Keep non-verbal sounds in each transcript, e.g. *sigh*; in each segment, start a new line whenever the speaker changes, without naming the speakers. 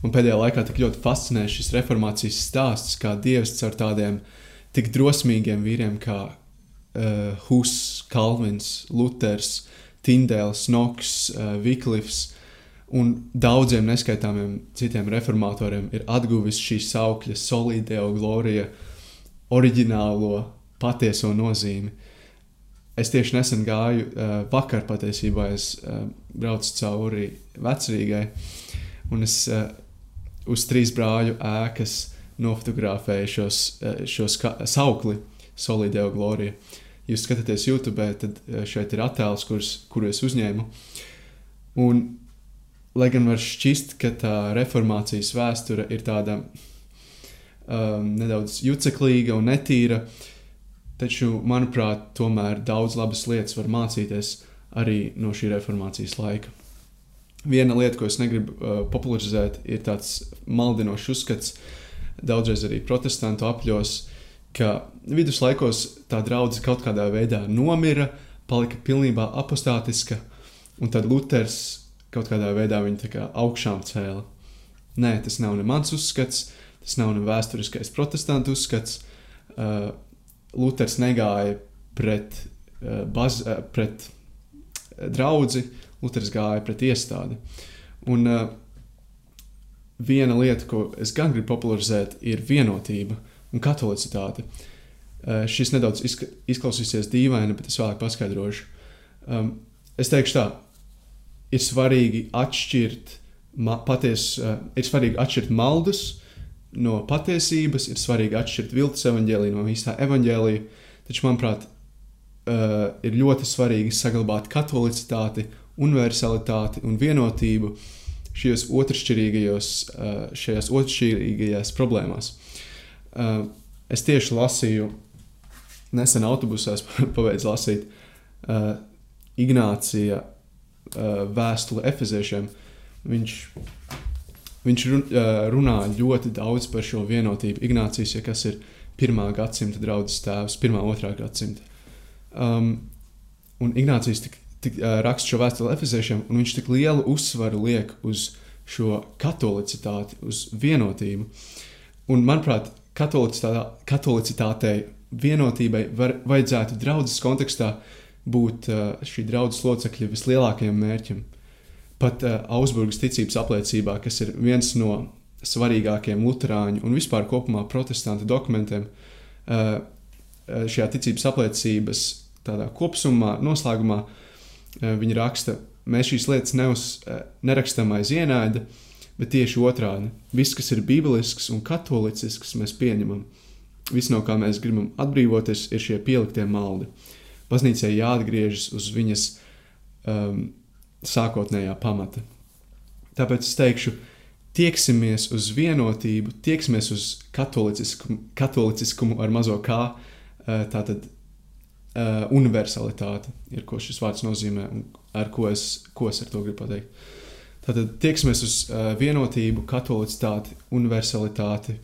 Man pēdējā laikā tik ļoti fascinē šis reformācijas stāsts, kā Dievs caur tādiem tik drosmīgiem vīriem kā uh, Hus, Kalvins, Luters, Tindēls, Noks, uh, Viklifs un daudziem neskaitāmiem citiem reformatoriem ir atguvis šī saukļa solideo glorija, oriģinālo patieso nozīmi. Es tieši nesen gāju, uh, vakar patiesībā es uh, braucu cauri vecrīgai, un es uh, uz trīs brāļu ēkas nofotografēju šos, šos saukli Solideo Glorija. Jūs skatāties YouTube, tad šeit ir attēls, kurus, kuru es uzņēmu. Un, lai gan var šķist, ka tā reformācijas vēsture ir tāda um, nedaudz juceklīga un netīra, taču, manuprāt, tomēr daudz labas lietas var mācīties arī no šī reformācijas laika. Viena lieta, ko es negribu uh, popularizēt, ir tāds maldinošs uzskats, daudzreiz arī protestantu apļos, ka viduslaikos tā draudzene kaut kādā veidā nomira, palika pilnībā apostātiska, un tad Luters kaut kādā veidā viņu kā augšām cēla. Nē, tas nav ne mans uzskats, tas nav ne vēsturiskais protestantu uzskats. Uh, Luters negāja pret, uh, baz, uh, pret draugu, Luters gāja pret iestādi. Un uh, viena lieta, ko es gan gribu popularizēt, ir vienotība un katolicitāte. Uh, šis nedaudz izka izklausīsies dīvaini, bet es vēlāk paskaidrošu. Um, es teikšu tā, ir svarīgi atšķirt, paties, uh, ir svarīgi atšķirt maldus no patiesības, ir svarīgi atšķirt viltus evaņģēliju no īstā evaņģēlija, taču, manuprāt, uh, ir ļoti svarīgi saglabāt katolicitāti universalitāti un vienotību šajos otršķirīgajos, uh, šajās otršķirīgajās problēmās. Uh, es tieši lasīju, nesen autobusā *laughs* pabeidzu lasīt uh, Ignācija vēstuli Efeziešiem. Viņš, viņš runā ļoti daudz par šo vienotību. Ignācijas, ja kas ir pirmā gadsimta draugs tēvs, pirmā, otrā gadsimta. Um, un Ignācijas tik tik, uh, raksta šo vēstuli efeziešiem, un viņš tik lielu uzsvaru liek uz šo katolicitāti, uz vienotību. Un, manuprāt, katolicitātei, vienotībai var, vajadzētu draudzes kontekstā būt uh, šī draudzes locekļa vislielākajam mērķim. Pat uh, Augsburgas ticības apliecībā, kas ir viens no svarīgākajiem luterāņu un vispār kopumā protestantu dokumentiem, uh, šajā ticības apliecības kopsumā, noslēgumā, uh, Eh, viņi raksta, mēs šīs lietas neuz, eh, nerakstam aiz ienaida, bet tieši otrādi. Viss, kas ir bībelisks un katolicisks, mēs pieņemam. Viss, no kā mēs gribam atbrīvoties, ir šie pieliktie maldi. Baznīcai jāatgriežas uz viņas um, sākotnējā pamata. Tāpēc es teikšu, tieksimies uz vienotību, tieksimies uz katoliciskumu, katoliciskumu ar mazo kā, uh, tātad uh, universalitāte ir, ko šis vārds nozīmē un ar ko es, ko es ar to gribu pateikt. Tātad tieksimies uz uh, vienotību, katolicitāti, universalitāti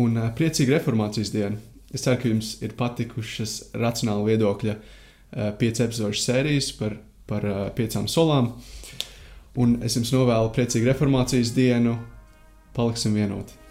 un uh, priecīgu reformācijas dienu. Es ceru, ka jums ir patikušas racionāla viedokļa uh, pieci epizodu sērijas par, par uh, piecām solām. Un es jums novēlu priecīgu reformācijas dienu. Paliksim vienoti!